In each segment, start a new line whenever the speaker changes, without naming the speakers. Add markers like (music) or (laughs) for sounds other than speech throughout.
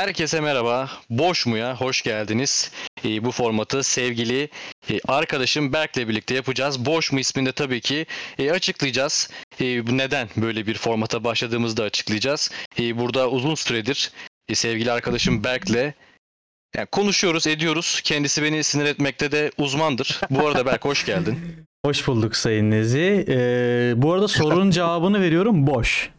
Herkese merhaba. Boş muya hoş geldiniz. Ee, bu formatı sevgili e, arkadaşım Berk'le birlikte yapacağız. Boş mu isminde tabii ki e, açıklayacağız. E, neden böyle bir formata başladığımızı da açıklayacağız. E, burada uzun süredir e, sevgili arkadaşım Berk'le yani konuşuyoruz, ediyoruz. Kendisi beni sinir etmekte de uzmandır. Bu arada Berk hoş geldin. (laughs)
Hoş bulduk Sayın Nezi. Ee, bu arada sorunun (laughs) cevabını veriyorum boş.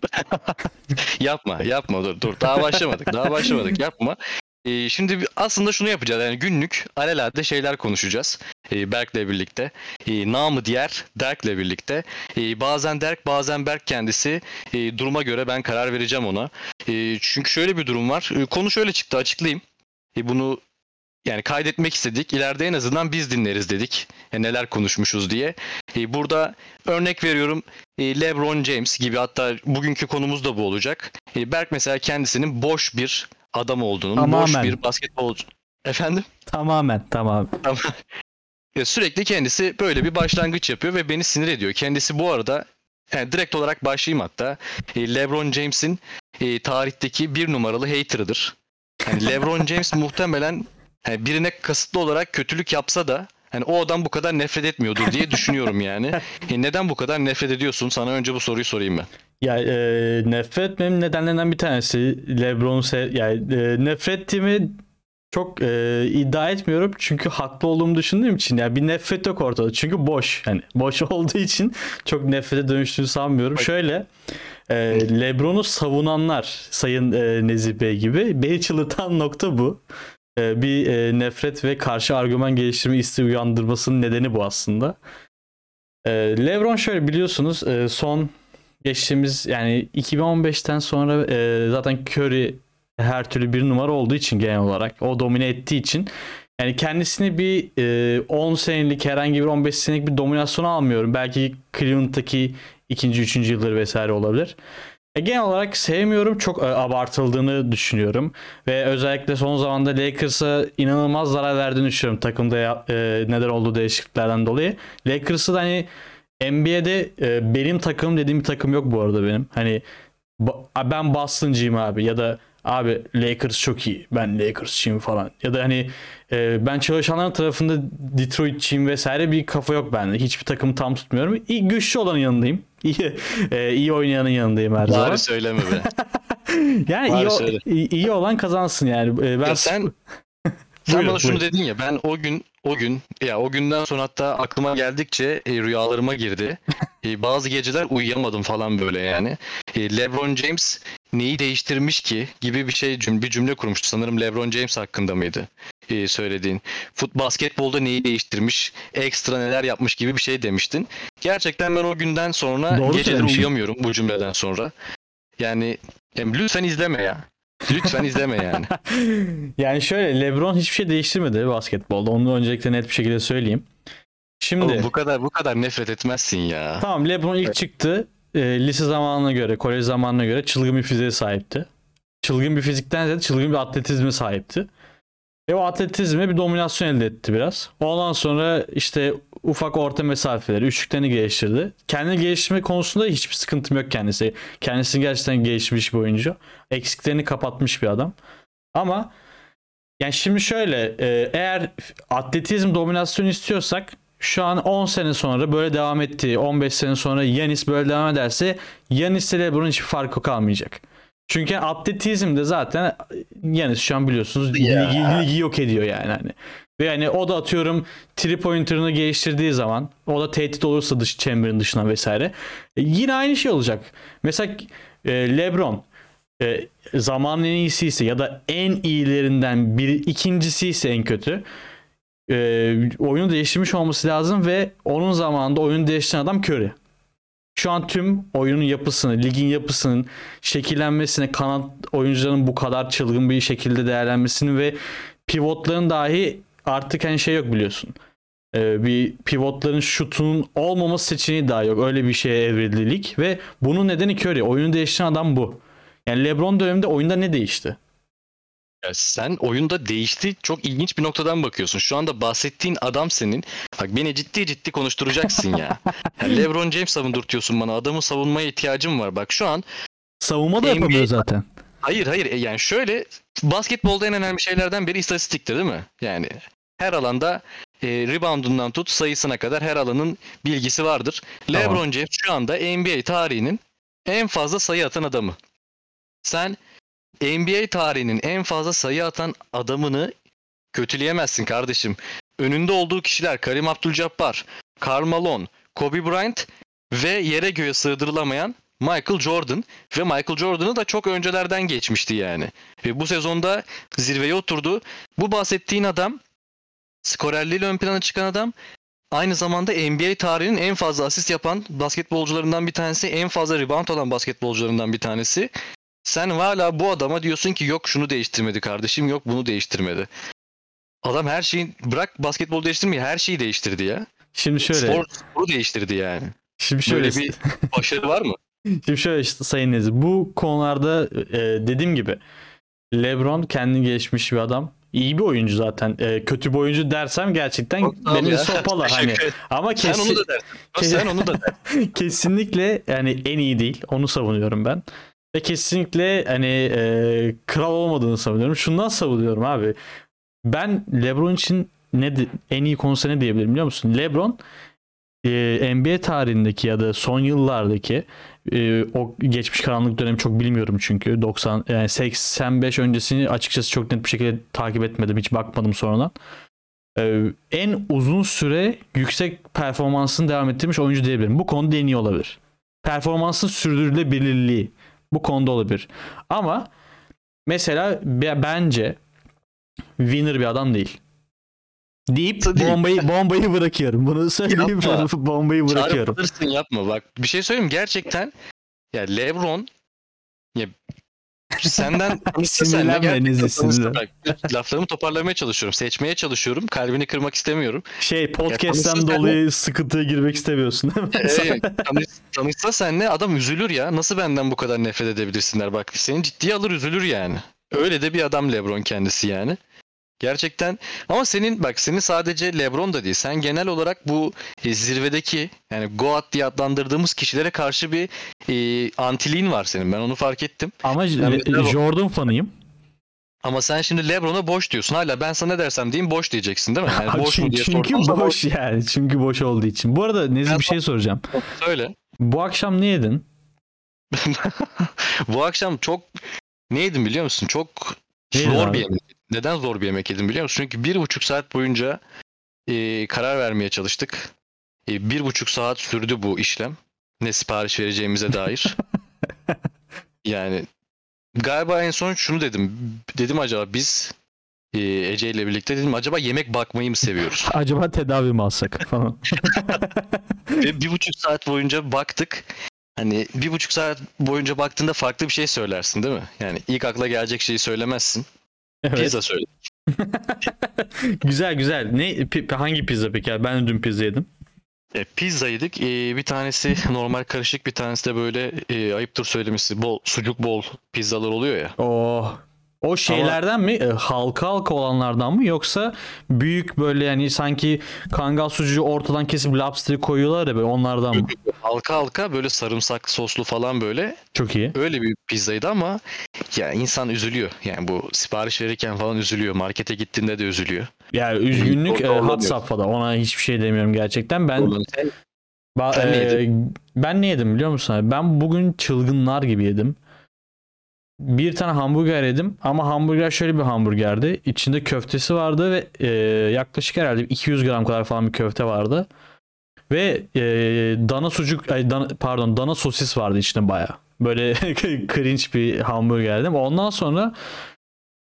(laughs)
yapma, yapma dur dur. Daha başlamadık, daha başlamadık. Yapma. Ee, şimdi aslında şunu yapacağız. Yani günlük alelade şeyler konuşacağız. Ee, Berk'le birlikte. Ee, namı diğer Derk'le birlikte. Ee, bazen Derk, bazen Berk kendisi. Ee, duruma göre ben karar vereceğim ona. Ee, çünkü şöyle bir durum var. Ee, konu şöyle çıktı, açıklayayım. Ee, bunu yani kaydetmek istedik. İleride en azından biz dinleriz dedik. E, neler konuşmuşuz diye. E, burada örnek veriyorum e, LeBron James gibi hatta bugünkü konumuz da bu olacak. E, Berk mesela kendisinin boş bir adam olduğunu,
Tamamen.
boş bir basketbolcu. Efendim?
Tamamen tamam.
E, sürekli kendisi böyle bir başlangıç yapıyor ve beni sinir ediyor. Kendisi bu arada yani direkt olarak başlayayım hatta. E, LeBron James'in e, tarihteki bir numaralı hater'ıdır. Yani LeBron James (laughs) muhtemelen yani birine kasıtlı olarak kötülük yapsa da hani o adam bu kadar nefret etmiyordur diye (laughs) düşünüyorum yani. E, neden bu kadar nefret ediyorsun? Sana önce bu soruyu sorayım ben.
Ya e, nefret etmemin nedenlerinden bir tanesi LeBron'u sev yani e, nefret ettiğimi çok e, iddia etmiyorum çünkü haklı olduğumu düşündüğüm için yani bir nefret yok ortada çünkü boş hani boş (laughs) olduğu için çok nefrete dönüştüğünü sanmıyorum. Şöyle e, LeBron'u savunanlar Sayın e, Nezih Bey gibi beni çıldırtan nokta bu. E, bir e, nefret ve karşı argüman geliştirme isteği uyandırmasının nedeni bu aslında. E, LeBron şöyle biliyorsunuz e, son geçtiğimiz yani 2015'ten sonra e, zaten Curry her türlü bir numara olduğu için genel olarak o domine ettiği için yani kendisini bir e, 10 senelik herhangi bir 15 senelik bir dominasyon almıyorum. Belki Cleveland'daki ikinci, üçüncü yılları vesaire olabilir. E, genel olarak sevmiyorum. Çok e, abartıldığını düşünüyorum. Ve özellikle son zamanda Lakers'a inanılmaz zarar verdiğini düşünüyorum. Takımda e, neden olduğu değişikliklerden dolayı. Lakers'ı da hani NBA'de e, benim takımım dediğim bir takım yok bu arada benim. Hani ba- ben Boston'cıyım abi ya da abi Lakers çok iyi ben Lakers'çıyım falan. Ya da hani e, ben çalışanların tarafında Detroit'çiyim vesaire bir kafa yok bende. Hiçbir takımı tam tutmuyorum. İyi, güçlü olanın yanındayım. İyi, e, iyi oynayanın yanındayım her zaman.
Bari söyleme be. (laughs)
Yani
Bari
iyi,
söyle.
iyi, iyi olan kazansın yani. E, ben
Ya sen sen
Buyurun,
bana şunu
buyurun.
dedin ya ben o gün o gün ya o günden sonra hatta aklıma geldikçe e, rüyalarıma girdi. (laughs) E, bazı geceler uyuyamadım falan böyle yani. E, LeBron James neyi değiştirmiş ki gibi bir şey cüm- bir cümle kurmuştu. Sanırım LeBron James hakkında mıydı? E, söylediğin. Fut basketbolda neyi değiştirmiş, ekstra neler yapmış gibi bir şey demiştin. Gerçekten ben o günden sonra
Doğru
geceleri
söylemişim.
uyuyamıyorum bu cümleden sonra. Yani, yani lütfen izleme ya. Lütfen izleme yani. (laughs)
yani şöyle LeBron hiçbir şey değiştirmedi basketbolda. Onu öncelikle net bir şekilde söyleyeyim. Şimdi
Oğlum bu kadar bu kadar nefret etmezsin ya.
tamam LeBron ilk çıktı. E, lise zamanına göre, kolej zamanına göre çılgın bir fiziğe sahipti. Çılgın bir fizikten ziyade çılgın bir atletizme sahipti. Ve o atletizme bir dominasyon elde etti biraz. Ondan sonra işte ufak orta mesafeleri, üçlüklerini geliştirdi. Kendini geliştirme konusunda hiçbir sıkıntım yok kendisi. Kendisi gerçekten gelişmiş bir oyuncu. Eksiklerini kapatmış bir adam. Ama yani şimdi şöyle e, eğer atletizm dominasyon istiyorsak şu an 10 sene sonra böyle devam ettiği 15 sene sonra Yanis böyle devam ederse Yanis ile LeBron'un hiçbir farkı kalmayacak. Çünkü atletizmde zaten Yanis şu an biliyorsunuz
Ya.
ligi, ligi yok ediyor yani hani. Ve yani o da atıyorum 3 pointer'ını geliştirdiği zaman o da tehdit olursa dış chamber'ın dışına vesaire e, yine aynı şey olacak. Mesela e, LeBron e, zamanın en iyisi ise ya da en iyilerinden bir ikincisi ise en kötü e, oyunu değiştirmiş olması lazım ve onun zamanında oyunu değiştiren adam Curry. Şu an tüm oyunun yapısını, ligin yapısının şekillenmesine, kanat oyuncuların bu kadar çılgın bir şekilde değerlenmesini ve pivotların dahi artık hani şey yok biliyorsun. Ee, bir pivotların şutunun olmaması seçeneği daha yok. Öyle bir şeye evrildi lig ve bunun nedeni Curry. Oyunu değiştiren adam bu. Yani LeBron döneminde oyunda ne değişti?
Sen oyunda değişti çok ilginç bir noktadan bakıyorsun. Şu anda bahsettiğin adam senin. Bak beni ciddi ciddi konuşturacaksın ya. (laughs) ya LeBron James savundurtuyorsun bana. Adamı savunmaya ihtiyacım var. Bak şu an
Savunma da
NBA
yapamıyor zaten.
Hayır hayır E, yani şöyle basketbolda en önemli şeylerden biri istatistiktir değil mi? Yani her alanda e, reboundundan tut sayısına kadar her alanın bilgisi vardır.
Tamam.
LeBron James şu anda NBA tarihinin en fazla sayı atan adamı. Sen NBA tarihinin en fazla sayı atan adamını kötüleyemezsin kardeşim. Önünde olduğu kişiler Karim Abdul-Jabbar, Karl Kobe Bryant ve yere göğe sığdırılamayan Michael Jordan ve Michael Jordan'ı da çok öncelerden geçmişti yani. Ve bu sezonda zirveye oturdu. Bu bahsettiğin adam skorerliğiyle ön plana çıkan adam aynı zamanda NBA tarihinin en fazla asist yapan basketbolcularından bir tanesi, en fazla rebound alan basketbolcularından bir tanesi. Sen hala bu adama diyorsun ki yok şunu değiştirmedi kardeşim, yok bunu değiştirmedi. Adam her şeyi bırak basketbol değiştirmeyi her şeyi değiştirdi ya.
Şimdi şöyle.
Spor, sporu değiştirdi yani.
Şimdi şöyle.
Böyle bir başarı var mı? (laughs)
Şimdi şöyle işte Sayın Nezih. Bu konularda e, dediğim gibi LeBron kendi gelişmiş bir adam. İyi bir oyuncu zaten. E, kötü bir oyuncu dersem gerçekten
Çok
beni
ya.
sopalar (laughs) hani. Ama
Sen
kesin,
onu da dersin. Sen onu da dersin. (laughs)
kesinlikle yani en iyi değil. Onu savunuyorum ben. Ve kesinlikle hani e, kral olmadığını savunuyorum. Şundan savunuyorum abi. Ben LeBron için ne en iyi konusu ne diyebilirim biliyor musun? LeBron e, NBA tarihindeki ya da son yıllardaki e, o geçmiş karanlık dönemi çok bilmiyorum çünkü 90 yani 85 öncesini açıkçası çok net bir şekilde takip etmedim hiç bakmadım sonradan. E, en uzun süre yüksek performansını devam ettirmiş oyuncu diyebilirim. Bu konuda en olabilir. Performansın sürdürülebilirliği bu konuda olabilir. Ama mesela be- bence winner bir adam değil. Deyip bombayı bombayı bırakıyorum. Bunu söyleyip
Yapma. (laughs)
bombayı bırakıyorum.
Çarpılırsın yapma bak. Bir şey söyleyeyim gerçekten ya LeBron ya senden (laughs)
Sinirlenme,
seninle gerçekten
Enes,
tanışsa
sinirlen.
bak, Laflarımı toparlamaya çalışıyorum. Seçmeye çalışıyorum. Kalbini kırmak istemiyorum.
Şey podcast'ten
tanışsa
dolayı sıkıntıya girmek istemiyorsun değil mi?
Ee, tanış, tanışsa seninle adam üzülür ya. Nasıl benden bu kadar nefret edebilirsinler? Bak seni ciddiye alır üzülür yani. Öyle de bir adam LeBron kendisi yani. Gerçekten ama senin bak senin sadece LeBron da değil. Sen genel olarak bu e, zirvedeki yani Goat diye adlandırdığımız kişilere karşı bir e, antiliğin var senin. Ben onu fark ettim.
Ama
mesela-
Jordan fanıyım.
Ama sen şimdi LeBron'a boş diyorsun. Hala ben sana ne dersem diyeyim boş diyeceksin değil mi? Yani (laughs)
Abi
boş mu
çünkü,
diye
çünkü
zaman
boş yani. Çünkü boş olduğu için. Bu arada Nezih
Ben-
bir şey soracağım.
Söyle.
Bu akşam ne yedin? (laughs)
Bu akşam çok ne yedim biliyor musun? Çok
Ne yedin
zor
abi?
bir yemek. Neden zor bir yemek yedim biliyor musun? Çünkü bir buçuk saat boyunca e, karar vermeye çalıştık. E, bir buçuk saat sürdü bu işlem. Ne sipariş vereceğimize dair. (laughs) yani galiba en son şunu dedim. Dedim acaba biz e, Ece ile birlikte dedim acaba yemek bakmayı mı seviyoruz? (laughs)
Acaba tedavi mi alsak falan. (laughs)
Ve bir buçuk saat boyunca baktık. Hani bir buçuk saat boyunca baktığında farklı bir şey söylersin değil mi? Yani ilk akla gelecek şeyi söylemezsin.
Evet.
Pizza söyle. (laughs)
güzel güzel. Ne pi- hangi pizza peki? ya? Ben dün pizza yedim.
E, pizza yedik. E, bir tanesi (laughs) normal karışık bir tanesi de böyle e, ayıptır söylemesi bol sucuk bol pizzalar oluyor ya.
Oh. O şeylerden mi? E, halka halka olanlardan mı? Yoksa büyük böyle yani sanki kangal sucuğu ortadan kesip lobster'ı koyuyorlar ya böyle onlardan mı? (laughs)
Halka halka böyle sarımsak soslu falan böyle
Çok iyi.
öyle bir pizzaydı ama ya insan üzülüyor. Yani bu sipariş verirken falan üzülüyor. Markete gittiğinde de üzülüyor.
Yani üzgünlük e,
olamıyor.
safhada. Ona hiçbir şey demiyorum gerçekten. Ben Ba-
ne
e? Ben ne yedim biliyor musun? Ben bugün çılgınlar gibi yedim. Bir tane hamburger yedim ama hamburger şöyle bir hamburgerdi. İçinde köftesi vardı ve e, yaklaşık herhalde 200 gram kadar falan bir köfte vardı. Ve e, dana sucuk, ay, dana- pardon dana sosis vardı içinde baya. Böyle (laughs) cringe bir hamburgerdim. Ondan sonra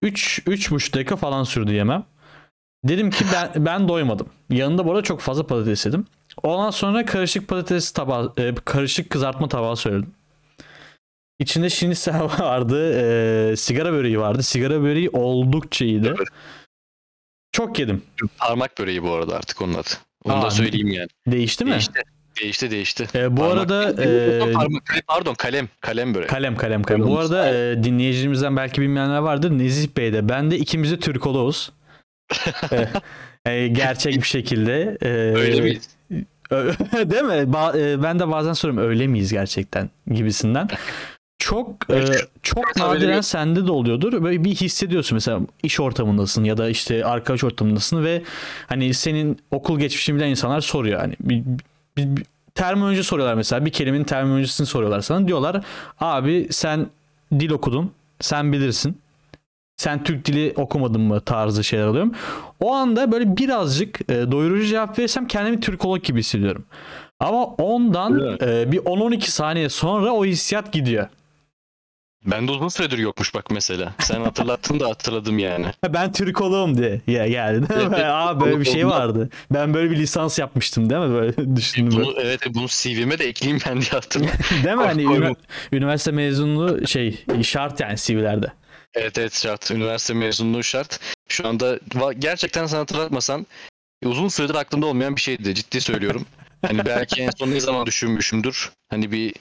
3 3,5 dakika falan sürdü yemem. Dedim ki ben ben doymadım. Yanında bu çok fazla patates yedim. Ondan sonra karışık patates tabağı, e, karışık kızartma tabağı söyledim. İçinde şinisel (laughs) vardı, e, sigara böreği vardı. Sigara böreği oldukça iyiydi.
Evet.
Çok yedim.
Parmak böreği bu arada artık onun adı. Onu
Aa,
da söyleyeyim yani.
Değişti mi?
Değişti. Değişti değişti.
E, bu
Parmak-
arada e,
Parmak- pardon kalem. Kalem böreği.
kalem kalem kalem. Bu arada e, dinleyicilerimizden belki bilmeyenler vardır. Nezih Bey de ben de ikimiz de Türkoloğuz. (laughs) E, e, gerçek bir şekilde. E,
Öyle miyiz? (laughs)
Değil mi? Ba- ben de bazen soruyorum öyle miyiz gerçekten gibisinden. Çok e,
Evet.
çok
Evet,
nadiren sende de oluyordur. Böyle bir hissediyorsun mesela iş ortamındasın ya da işte arkadaş ortamındasın ve hani senin okul geçmişini bilen insanlar soruyor hani bir, bir, bir terminoloji soruyorlar mesela bir kelimenin terminolojisini soruyorlar sana. Diyorlar abi sen dil okudun sen bilirsin. Sen Türk dili okumadın mı tarzı şeyler alıyorum. O anda böyle birazcık e, doyurucu cevap verirsem kendimi Türkolog gibi hissediyorum. Ama ondan
Değil
e, bir 10-12 saniye sonra o hissiyat gidiyor.
Bende uzun süredir yokmuş bak mesela. Sen hatırlattın da hatırladım yani.
Ben Türkologum diye ya geldi değil mi?
Evet, (laughs)
Aa böyle bir şey vardı. Ben böyle bir lisans yapmıştım değil mi? Böyle (laughs) düşündüm.
Bunu, evet bunu CV'me de ekleyeyim ben diye hatırladım. (laughs)
Değil mi? Hani ünivers- üniversite mezunluğu şey şart yani CV'lerde.
Evet evet şart. Üniversite mezunluğu şart. Şu anda gerçekten sana hatırlatmasam e, uzun süredir aklımda olmayan bir şeydi. Ciddi söylüyorum. Hani belki en son ne zaman düşünmüşümdür. Hani bir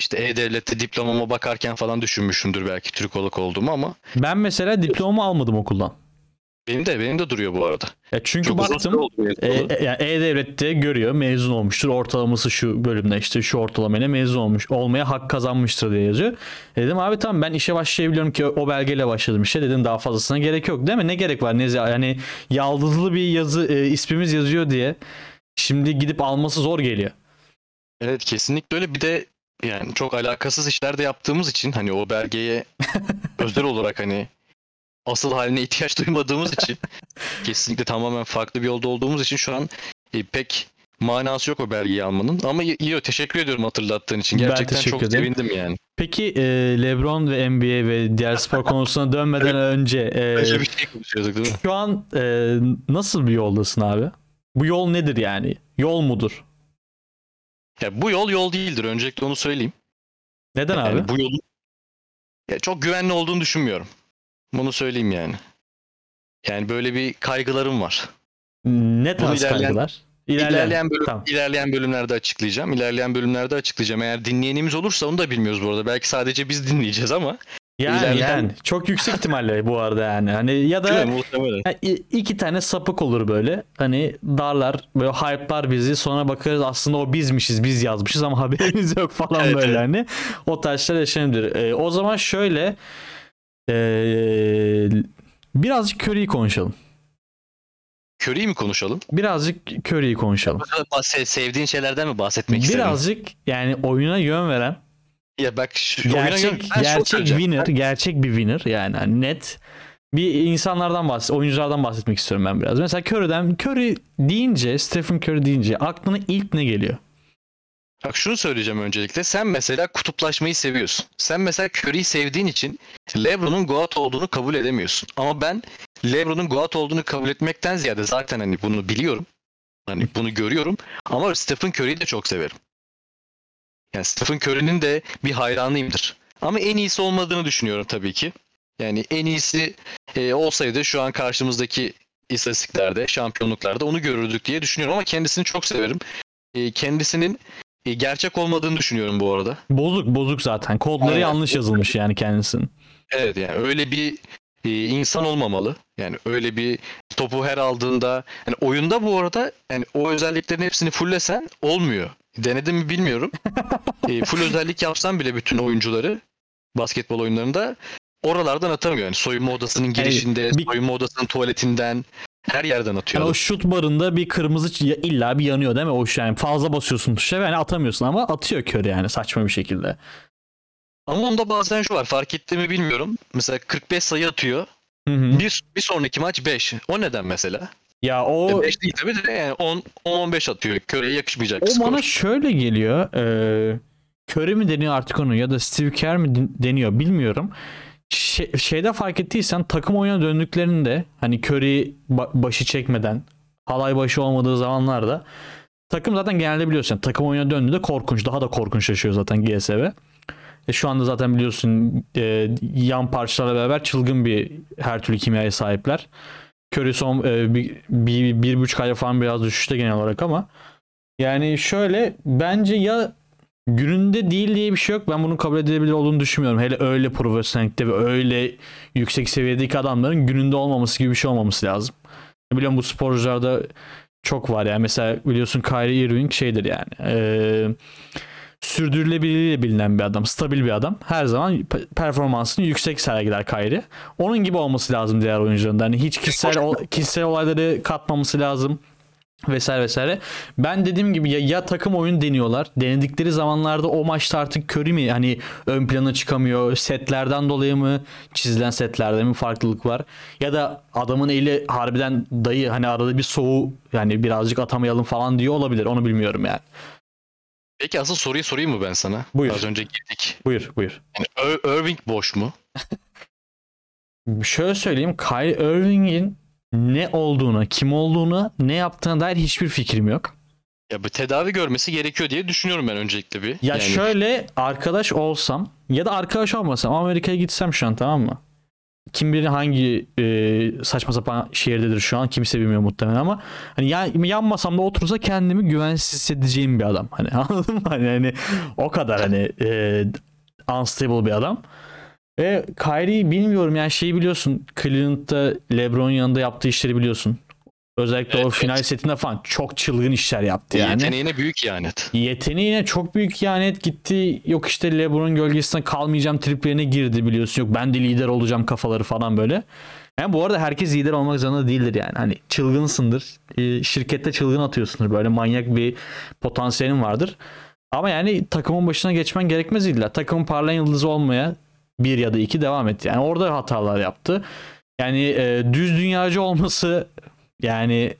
işte E-Devlet'te diplomama bakarken falan düşünmüşümdür belki Türkolog olduğumu ama
Ben mesela diplomamı almadım okuldan.
benim de benim de duruyor bu arada.
Ya çünkü
Çok
baktım E,
olalı.
e, yani E-Devlet'te görüyor mezun olmuştur. Ortalaması şu bölümde işte şu ortalamayla mezun olmuş. Olmaya hak kazanmıştır diye yazıyor. E dedim abi tamam ben işe başlayabiliyorum ki o belgeyle başladım işe. Dedim daha fazlasına gerek yok değil mi? Ne gerek var? Ne yani yaldızlı bir yazı e, ismimiz yazıyor diye. Şimdi gidip alması zor geliyor.
Evet kesinlikle öyle. Bir de yani çok alakasız işler de yaptığımız için hani o belgeye (laughs) özel olarak hani asıl haline ihtiyaç duymadığımız için (laughs) kesinlikle tamamen farklı bir yolda olduğumuz için şu an e, pek manası yok o belgeyi almanın. Ama iyi, teşekkür ediyorum hatırlattığın için. Gerçekten çok
ederim.
sevindim yani.
Peki e, LeBron ve NBA ve diğer spor konusuna dönmeden (laughs) önce e,
bir şey konuşuyorduk değil mi?
şu an e, nasıl bir yoldasın abi? Bu yol nedir yani? Yol mudur?
Ya bu yol yol değildir. Öncelikle onu söyleyeyim.
Neden abi?
Yani bu yolun ya çok güvenli olduğunu düşünmüyorum. Bunu söyleyeyim yani. Yani böyle bir kaygılarım var.
Ne tarz
ilerleyen-
kaygılar?
İlerleyen, bölüm,
Tamam.
ilerleyen bölümlerde açıklayacağım. İlerleyen bölümlerde açıklayacağım. Eğer dinleyenimiz olursa onu da bilmiyoruz bu arada. Belki sadece biz dinleyeceğiz ama.
Yani,
İlerleyen-
yani çok yüksek ihtimalle bu arada yani. Hani ya da
mi? Muhtemelen.
ya i- iki tane sapık olur böyle. Hani darlar böyle hype'lar bizi sonra bakarız aslında o bizmişiz biz yazmışız ama (laughs) haberimiz yok falan
Evet,
böyle hani. O taşlar yaşanabilir. Ee, o zaman şöyle ee, birazcık Curry'i konuşalım.
Curry'i mi konuşalım?
Birazcık Curry'i konuşalım.
Se- Sevdiğin şeylerden mi bahsetmek istedim?
Birazcık yani oyuna yön veren
Ya bak şu oyuna
gerçek
şunu
gerçek winner, gerçek bir winner yani hani net bir insanlardan bahset, oyunculardan bahsetmek istiyorum ben biraz. Mesela Curry'den Curry deyince, Stephen Curry deyince aklına ilk ne geliyor?
Bak şunu söyleyeceğim öncelikle. Sen mesela kutuplaşmayı seviyorsun. Sen mesela Curry'i sevdiğin için LeBron'un Goat olduğunu kabul edemiyorsun. Ama ben LeBron'un Goat olduğunu kabul etmekten ziyade zaten hani bunu biliyorum. Hani bunu görüyorum. Ama Stephen Curry'i de çok severim. Yani Stephen Curry'nin de bir hayranıyımdır. Ama en iyisi olmadığını düşünüyorum tabii ki. Yani en iyisi e, olsaydı şu an karşımızdaki istatistiklerde, şampiyonluklarda onu görürdük diye düşünüyorum. Ama kendisini çok severim. E, kendisinin e, gerçek olmadığını düşünüyorum bu arada.
Bozuk bozuk zaten. Kodları
Evet.
yanlış yazılmış yani kendisinin.
Evet yani öyle bir e, insan olmamalı. Yani öyle bir topu her aldığında yani oyunda bu arada yani o özelliklerin hepsini fulllesen olmuyor. Denedim mi bilmiyorum. (laughs) e, full özellik yapsan bile bütün oyuncuları basketbol oyunlarında oralardan atamıyor. Yani soyunma odasının girişinde,
bir-
soyunma odasının tuvaletinden her yerden atıyor.
Yani o şut barında bir kırmızı illa bir yanıyor değil mi? O yani fazla basıyorsun tuşa ve yani atamıyorsun ama atıyor Curry yani saçma bir şekilde.
Ama onda bazen şu var fark ettiğimi bilmiyorum. Mesela 45 sayı atıyor.
Hı hı.
Bir, bir sonraki maç 5. O neden mesela?
Ya o
5 değil tabii de yani 10 15 atıyor. Köre'ye yakışmayacak
O
skor.
bana şöyle geliyor. E, Curry mi deniyor artık onu ya da Steve Kerr mi deniyor bilmiyorum. Şey- şeyde fark ettiysen takım oyuna döndüklerinde hani Curry ba- başı çekmeden halay başı olmadığı zamanlarda takım zaten genelde biliyorsun takım oyuna döndüğünde korkunç daha da korkunçlaşıyor zaten GSV. E şu anda zaten biliyorsun e, yan parçalarla beraber çılgın bir her türlü kimyaya sahipler. Curry son e, bir, bir, bir buçuk ay falan biraz düşüşte genel olarak ama yani şöyle bence ya gününde değil diye bir şey yok. Ben bunun kabul edilebilir olduğunu düşünmüyorum. Hele öyle profesyonellikte ve öyle yüksek seviyedeki adamların gününde olmaması gibi bir şey olmaması lazım. Biliyorum bu sporcularda çok var yani. Mesela biliyorsun Kyrie Irving şeydir yani. Ee, sürdürülebilirliğiyle bilinen bir adam. Stabil bir adam. Her zaman pe- performansını yüksek sergiler Kyrie. Onun gibi olması lazım diğer oyuncuların da. Hani hiç kişisel, o- kişisel olayları katmaması lazım vesaire vesaire. Ben dediğim gibi ya, ya takım oyun deniyorlar. Denedikleri zamanlarda o maçta artık Curry mi hani ön plana çıkamıyor. Setlerden dolayı mı çizilen setlerde mi farklılık var? Ya da adamın eli harbiden dayı hani arada bir soğuğu yani birazcık atamayalım falan diyor olabilir. Onu bilmiyorum yani.
Peki asıl soruyu sorayım mı ben sana?
Buyur.
Az önce girdik.
Buyur buyur.
Yani Ir- Irving boş mu? (laughs)
Şöyle söyleyeyim. Kyrie Irving'in ne olduğuna, kim olduğuna, ne yaptığına dair hiçbir fikrim yok.
Ya bir tedavi görmesi gerekiyor diye düşünüyorum ben öncelikle bir.
Ya
Yani
şöyle arkadaş olsam ya da arkadaş olmasam Amerika'ya gitsem şu an tamam mı? Kim bilir hangi e, saçma sapan şehirdedir şu an kimse bilmiyor muhtemelen ama hani yan, yan masamda otursa kendimi güvensiz hissedeceğim bir adam. Hani (laughs) anladın mı? Hani, hani o kadar hani e, unstable bir adam. Ve Kyrie bilmiyorum yani şeyi biliyorsun Cleveland'da LeBron yanında yaptığı işleri biliyorsun. Özellikle o
Evet,
final
evet.
setinde falan çok çılgın işler yaptı yani.
yeteneğine büyük ihanet.
Yeteneğine çok büyük ihanet gitti. Yok işte LeBron'un gölgesinde kalmayacağım triplerine girdi biliyorsun. Yok ben de lider olacağım kafaları falan böyle. Yani bu arada herkes lider olmak zorunda değildir yani. Hani çılgınsındır. e, Şirkette çılgın atıyorsundur. Böyle manyak bir potansiyelin vardır. Ama yani takımın başına geçmen gerekmez illa. Takımın parlayan yıldızı olmaya bir ya da iki devam etti. Yani orada hatalar yaptı. Yani e, düz dünyacı olması yani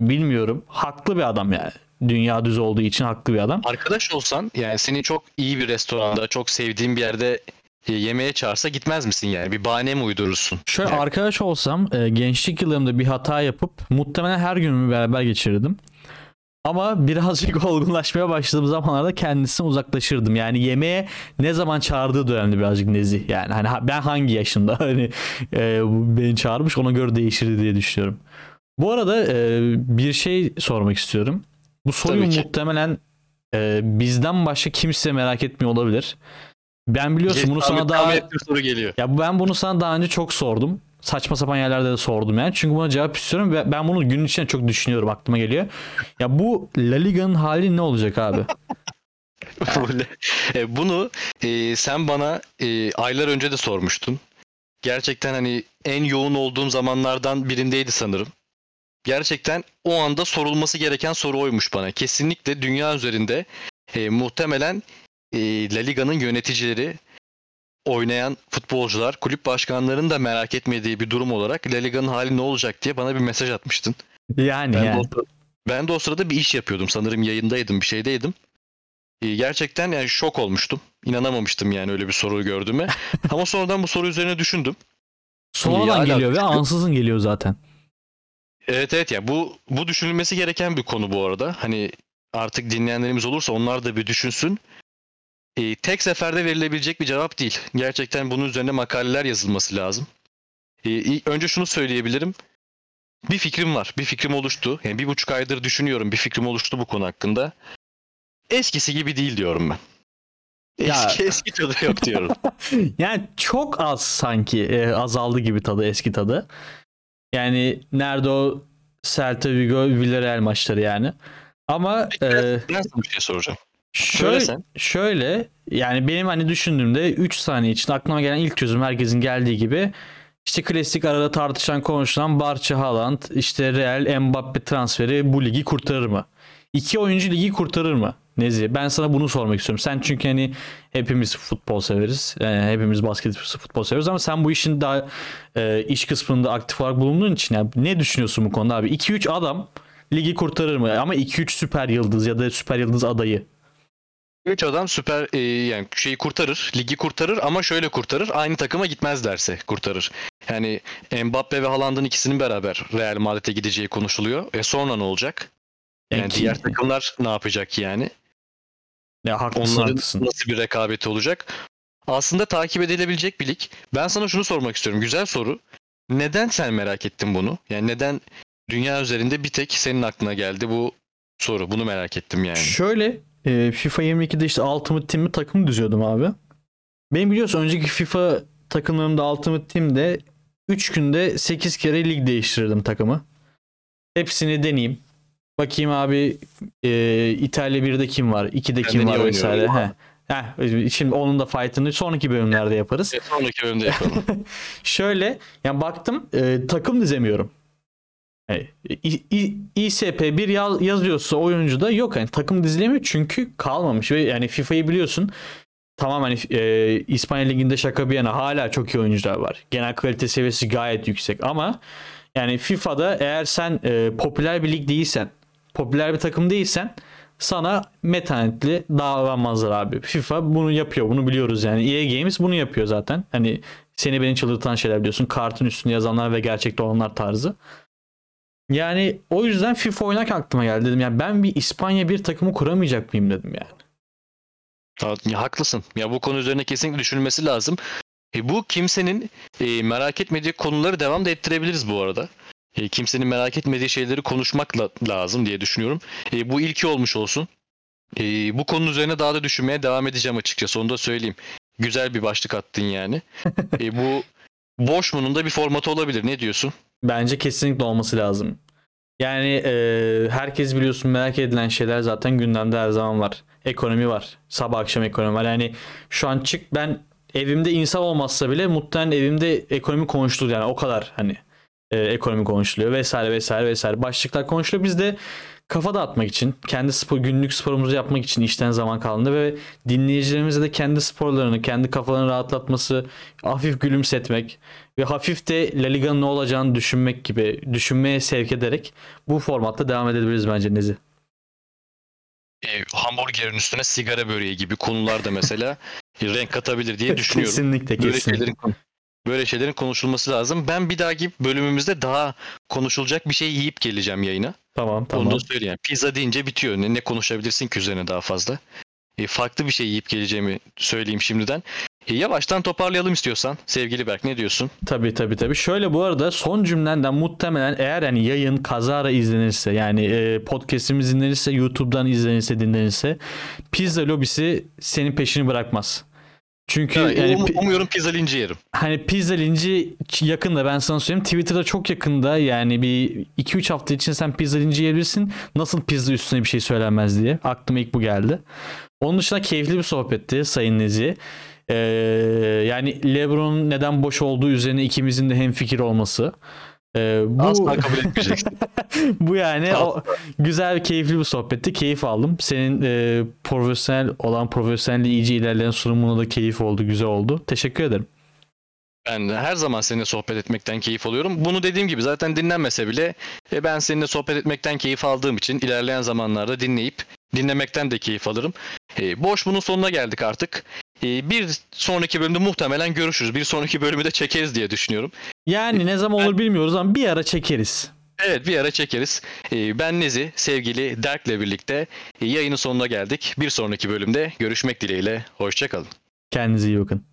bilmiyorum. Haklı bir adam yani. Dünya düz olduğu için haklı bir adam.
Arkadaş olsan yani seni çok iyi bir restoranda, çok sevdiğin bir yerde e, yemeğe çağırsa gitmez misin yani? Bir bahane mi uydurursun?
Şöyle
Yani
arkadaş olsam e, gençlik yıllarımda bir hata yapıp muhtemelen her günümü beraber geçirirdim. Ama birazcık (laughs) olgunlaşmaya başladığım zamanlarda kendisinden uzaklaşırdım. Yani yemeğe ne zaman çağırdığı da önemli birazcık nezih. Yani hani ha- ben hangi yaşımda (laughs) hani e, beni çağırmış ona göre değişirdi diye düşünüyorum. Bu arada e, bir şey sormak istiyorum. Bu soruyu muhtemelen e, bizden başka kimse merak etmiyor olabilir. Ben biliyorsun bunu
tahmin-
sana daha
tahmin ettiğim soru geliyor.
ya ben bunu sana daha önce çok sordum. Saçma sapan yerlerde de sordum yani. Çünkü buna cevap istiyorum ve ben bunu günün içinde çok düşünüyorum. Aklıma geliyor. Ya bu La Liga'nın hali ne olacak abi? (laughs) (laughs)
E, Bunu e, sen bana e, aylar önce de sormuştun. Gerçekten hani en yoğun olduğum zamanlardan birindeydi sanırım. Gerçekten o anda sorulması gereken soru oymuş bana. Kesinlikle dünya üzerinde e, muhtemelen e, La Liga'nın yöneticileri, oynayan futbolcular, kulüp başkanlarının da merak etmediği bir durum olarak La Liga'nın hali ne olacak diye bana bir mesaj atmıştın.
Yani,
Ben, de,
yani.
o, sırada- ben de o sırada bir iş yapıyordum. Sanırım yayındaydım, bir şeydeydim. Ee, Gerçekten yani şok olmuştum. İnanamamıştım yani öyle bir soruyu gördüğüme. (laughs) Ama sonradan bu soru üzerine düşündüm.
Sonradan geliyor ve ansızın geliyor zaten.
Evet evet ya bu bu düşünülmesi gereken bir konu bu arada. Hani artık dinleyenlerimiz olursa onlar da bir düşünsün. Ee, tek seferde verilebilecek bir cevap değil. Gerçekten bunun üzerine makaleler yazılması lazım. Ee, önce şunu söyleyebilirim. Bir fikrim var. Bir fikrim oluştu. Yani bir buçuk aydır düşünüyorum. Bir fikrim oluştu bu konu hakkında. Eskisi gibi değil diyorum ben.
Ya-
Eski eski tadı yok diyorum. (laughs)
Yani çok az sanki e, azaldı gibi tadı eski tadı. Yani nerede o Celta Vigo Villarreal maçları yani. Ama e,
ben sana bir şey soracağım.
Şöyle, şöyle yani benim hani düşündüğümde 3 saniye için aklıma gelen ilk çözüm herkesin geldiği gibi işte klasik arada tartışan konuşulan Barça Haaland işte Real Mbappe transferi bu ligi kurtarır mı? İki oyuncu ligi kurtarır mı? Nezi ben sana bunu sormak istiyorum. Sen çünkü hani hepimiz futbol severiz. Yani hepimiz basket futbol severiz ama sen bu işin daha e, iş kısmında aktif olarak bulunduğun için yani ne düşünüyorsun bu konuda abi? 2-3 adam ligi kurtarır mı? Ama 2-3 süper yıldız ya da süper yıldız adayı.
Üç adam süper e, yani şeyi kurtarır, ligi kurtarır ama şöyle kurtarır. Aynı takıma gitmez derse kurtarır. Yani Mbappe ve Haaland'ın ikisinin beraber Real Madrid'e gideceği konuşuluyor. E sonra ne olacak? Yani diğer takımlar ne yapacak yani?
Ya haklısın
Onların
haklısın.
nasıl bir rekabeti olacak? Aslında takip edilebilecek bir lig. Ben sana şunu sormak istiyorum. Güzel soru. Neden sen merak ettin bunu? Yani neden dünya üzerinde bir tek senin aklına geldi bu soru? Bunu merak ettim yani.
Şöyle e, FIFA 22'de işte Ultimate Team'i takım düzüyordum abi. Benim biliyorsun önceki FIFA takımlarımda Ultimate Team'de 3 günde 8 kere lig değiştirirdim takımı. Hepsini deneyeyim. Bakayım abi e, İtalya 1'de kim var? 2'de kim var vesaire.
galiba.
Heh. Şimdi onun da fight'ını sonraki bölümlerde yaparız.
Evet, sonraki bölümde yapalım. (laughs)
Şöyle yani baktım e, takım dizemiyorum. Yani, İ- İ- İSP bir yaz, yazıyorsa oyuncuda yok yani takım dizilemiyor çünkü kalmamış ve yani FIFA'yı biliyorsun tamam hani e, İspanya Ligi'nde şaka bir yana hala çok iyi oyuncular var. Genel kalite seviyesi gayet yüksek ama yani FIFA'da eğer sen e, popüler bir lig değilsen, popüler bir takım değilsen sana metanetli davranmazlar abi. FIFA bunu yapıyor. Bunu biliyoruz yani. EA Games bunu yapıyor zaten. Hani seni beni çıldırtan şeyler biliyorsun. Kartın üstünde yazanlar ve gerçekte olanlar tarzı. Yani o yüzden FIFA oynak aklıma geldi dedim. Yani ben bir İspanya bir takımı kuramayacak mıyım dedim yani.
Ya, haklısın. Ya bu konu üzerine kesinlikle düşünülmesi lazım. E, bu kimsenin e, merak etmediği konuları devam da ettirebiliriz bu arada. E, kimsenin merak etmediği şeyleri konuşmakla lazım diye düşünüyorum. E, bu ilki olmuş olsun. E, bu konunun üzerine daha da düşünmeye devam edeceğim açıkçası. Onu da söyleyeyim. Güzel bir başlık attın yani. e, bu Boşmun'un da bir formatı olabilir. Ne diyorsun?
Bence kesinlikle olması lazım. Yani e, herkes biliyorsun merak edilen şeyler zaten gündemde her zaman var. Ekonomi var. Sabah akşam ekonomi var. Yani şu an çık ben evimde insan olmazsa bile muhtemelen evimde ekonomi konuşulur yani o kadar hani e, ekonomi konuşuluyor vesaire vesaire vesaire başlıklar konuşuluyor. Biz de kafa dağıtmak için kendi spor günlük sporumuzu yapmak için işten zaman kaldığında ve dinleyicilerimize de kendi sporlarını kendi kafalarını rahatlatması hafif gülümsetmek ve hafif de La Liga'nın ne olacağını düşünmek gibi düşünmeye sevk ederek bu formatta devam edebiliriz bence Nezi.
E, hamburgerin üstüne sigara böreği gibi konular da mesela (laughs) renk katabilir diye düşünüyorum.
kesinlikle kesinlikle.
şeylerin böyle şeylerin konuşulması lazım. Ben bir dahaki bölümümüzde daha konuşulacak bir şey yiyip geleceğim yayına.
Tamam
Onu
tamam.
da söyleyeyim. Pizza deyince bitiyor. Ne, ne konuşabilirsin ki üzerine daha fazla. E, farklı bir şey yiyip geleceğimi söyleyeyim şimdiden. E, yavaştan toparlayalım istiyorsan. Sevgili Berk ne diyorsun?
Tabii tabii tabii. Şöyle bu arada son cümlenden muhtemelen eğer yani yayın kazara izlenirse yani e, podcast'imiz dinlenirse YouTube'dan izlenirse dinlenirse pizza lobisi senin peşini bırakmaz. Çünkü
Ya,
yani
um- umuyorum pizza linci yerim.
hani pizza linci yakında ben sana söyleyeyim. Twitter'da çok yakında yani bir 2-3 hafta için sen pizza linci yiyebilirsin. Nasıl pizza üstüne bir şey söylenmez diye. Aklıma ilk bu geldi. Onun dışında keyifli bir sohbetti Sayın Nezi. Ee, yani LeBron'un neden boş olduğu üzerine ikimizin de hemfikir olması. Ee, bu
Asla kabul etmeyeceksin. (laughs)
bu yani o güzel keyifli bir sohbetti. Keyif aldım. Senin e, profesyonel olan profesyonel iyice ilerleyen sunumuna da keyif oldu. Güzel oldu. Teşekkür ederim.
Ben her zaman seninle sohbet etmekten keyif alıyorum. Bunu dediğim gibi zaten dinlenmese bile e, ben seninle sohbet etmekten keyif aldığım için ilerleyen zamanlarda dinleyip dinlemekten de keyif alırım. E, boş bunun sonuna geldik artık. E, bir sonraki bölümde muhtemelen görüşürüz. Bir sonraki bölümü de çekeriz diye düşünüyorum.
Yani ne zaman olur bilmiyoruz ama bir ara çekeriz.
Evet bir ara çekeriz. E, ben Nezi, sevgili Derk'le birlikte e, yayının sonuna geldik. Bir sonraki bölümde görüşmek dileğiyle. Hoşçakalın.
Kendinize iyi bakın.